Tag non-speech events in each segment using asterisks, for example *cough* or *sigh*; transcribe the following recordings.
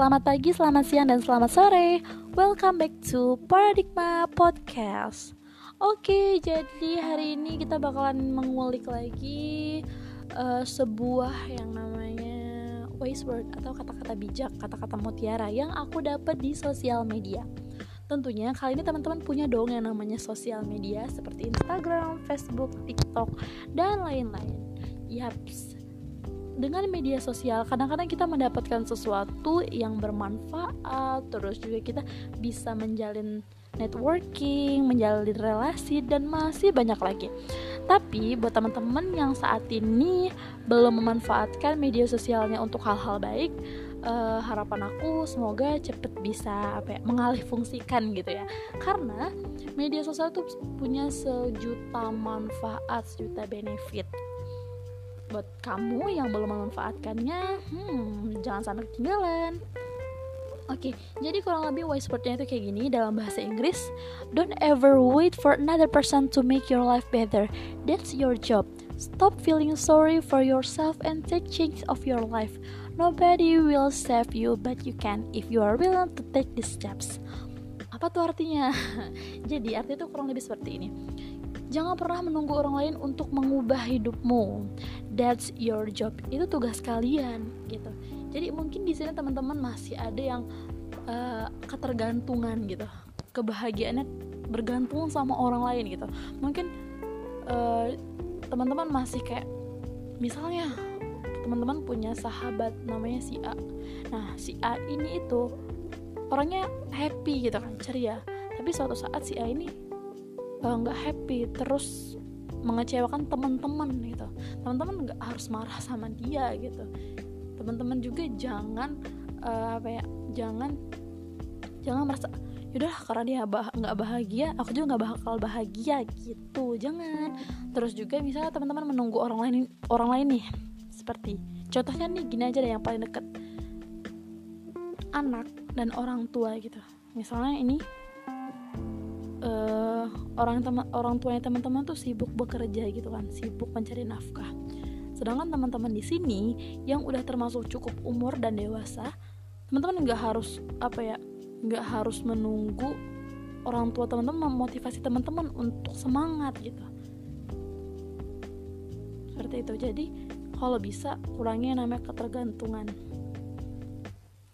Selamat pagi, selamat siang, dan selamat sore. Welcome back to Paradigma Podcast. Oke, jadi hari ini kita bakalan mengulik lagi uh, Sebuah yang namanya wise word atau kata-kata bijak, kata-kata mutiara Yang aku dapat di sosial media. Tentunya kali ini teman-teman punya dong yang namanya sosial media Seperti Instagram, Facebook, TikTok, dan lain-lain. Yaps, dengan media sosial kadang-kadang kita mendapatkan sesuatu yang bermanfaat terus juga kita bisa menjalin networking, menjalin relasi dan masih banyak lagi. Tapi buat teman-teman yang saat ini belum memanfaatkan media sosialnya untuk hal-hal baik, uh, harapan aku semoga cepet bisa apa ya, mengalih fungsikan gitu ya. Karena media sosial tuh punya sejuta manfaat, sejuta benefit buat kamu yang belum memanfaatkannya hmm, jangan sampai ketinggalan. Oke, okay, jadi kurang lebih wise wordnya itu kayak gini dalam bahasa Inggris Don't ever wait for another person to make your life better. That's your job. Stop feeling sorry for yourself and take change of your life. Nobody will save you but you can if you are willing to take these steps. Apa tuh artinya? *laughs* jadi artinya itu kurang lebih seperti ini. Jangan pernah menunggu orang lain untuk mengubah hidupmu. That's your job. Itu tugas kalian gitu. Jadi mungkin di sini teman-teman masih ada yang uh, ketergantungan gitu. Kebahagiaannya bergantung sama orang lain gitu. Mungkin uh, teman-teman masih kayak misalnya teman-teman punya sahabat namanya si A. Nah, si A ini itu orangnya happy gitu kan, ceria. Tapi suatu saat si A ini Eh, nggak uh, happy terus mengecewakan teman-teman gitu. Teman-teman nggak harus marah sama dia gitu. Teman-teman juga jangan uh, apa ya jangan jangan merasa yaudah karena dia nggak bahagia aku juga nggak bakal bahagia gitu. Jangan. Terus juga misalnya teman-teman menunggu orang lain orang lain nih seperti contohnya nih gini aja deh yang paling deket. Anak dan orang tua gitu. Misalnya ini uh, orang teman orang tuanya teman-teman tuh sibuk bekerja gitu kan sibuk mencari nafkah. Sedangkan teman-teman di sini yang udah termasuk cukup umur dan dewasa teman-teman nggak harus apa ya nggak harus menunggu orang tua teman-teman memotivasi teman-teman untuk semangat gitu. Seperti itu. Jadi kalau bisa kurangi namanya ketergantungan.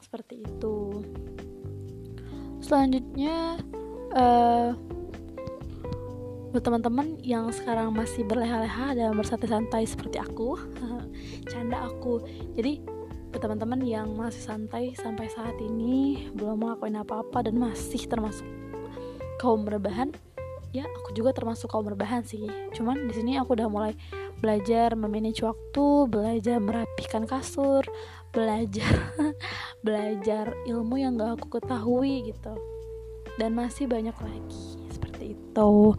Seperti itu. Selanjutnya uh, buat teman-teman yang sekarang masih berleha-leha dan bersantai-santai seperti aku. *laughs* Canda aku. Jadi buat teman-teman yang masih santai sampai saat ini belum melakukan apa-apa dan masih termasuk kaum rebahan ya aku juga termasuk kaum rebahan sih. Cuman di sini aku udah mulai belajar memanage waktu belajar merapikan kasur belajar *laughs* belajar ilmu yang gak aku ketahui gitu. Dan masih banyak lagi seperti itu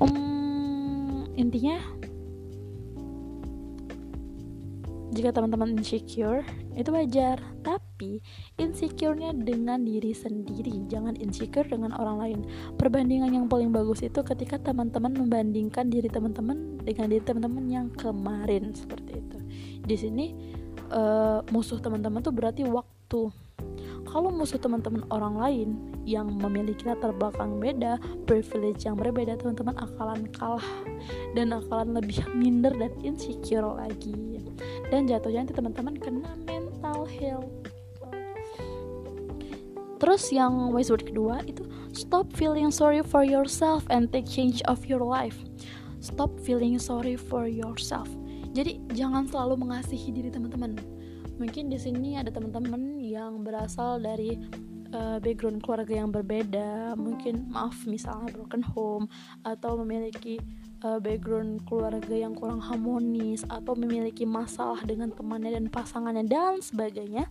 um, intinya jika teman-teman insecure itu wajar. Tapi insecure-nya dengan diri sendiri. Jangan insecure dengan orang lain. Perbandingan yang paling bagus itu ketika teman-teman membandingkan diri teman-teman dengan diri teman-teman yang kemarin. Seperti itu. Di sini uh, musuh teman-teman tuh berarti waktu kalau musuh teman-teman orang lain yang memiliki latar belakang beda, privilege yang berbeda, teman-teman akalan kalah dan akalan lebih minder dan insecure lagi. Dan jatuhnya nanti teman-teman kena mental health. Terus yang wise word kedua itu stop feeling sorry for yourself and take change of your life. Stop feeling sorry for yourself. Jadi jangan selalu mengasihi diri teman-teman mungkin di sini ada teman-teman yang berasal dari uh, background keluarga yang berbeda. Mungkin maaf misalnya broken home atau memiliki uh, background keluarga yang kurang harmonis atau memiliki masalah dengan temannya dan pasangannya dan sebagainya.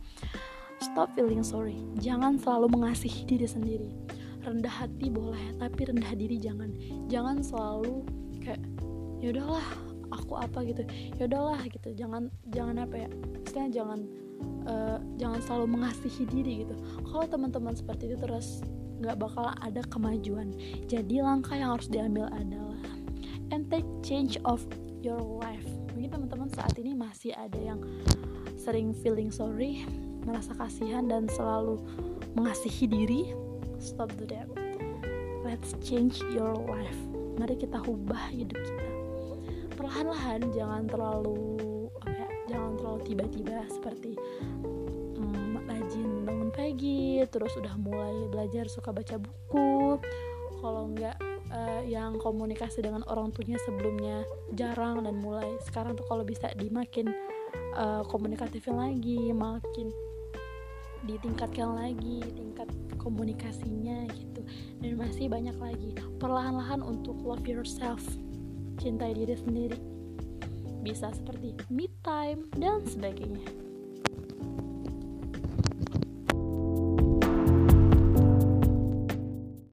Stop feeling sorry. Jangan selalu mengasihi diri sendiri. Rendah hati boleh tapi rendah diri jangan. Jangan selalu kayak yaudahlah aku apa gitu. Ya udahlah gitu. Jangan jangan apa ya istilahnya jangan uh, jangan selalu mengasihi diri gitu. Kalau teman-teman seperti itu terus nggak bakal ada kemajuan. Jadi langkah yang harus diambil adalah and take change of your life. Mungkin teman-teman saat ini masih ada yang sering feeling sorry merasa kasihan dan selalu mengasihi diri. Stop do that let's change your life. Mari kita ubah hidup kita. Perlahan-lahan jangan terlalu jangan terlalu tiba-tiba seperti um, rajin bangun pagi terus udah mulai belajar suka baca buku. Kalau enggak uh, yang komunikasi dengan orang tuanya sebelumnya jarang dan mulai sekarang tuh kalau bisa dimakin uh, komunikatifin lagi makin ditingkatkan lagi tingkat komunikasinya gitu. Dan masih banyak lagi perlahan-lahan untuk love yourself cintai diri sendiri bisa seperti me time dan sebagainya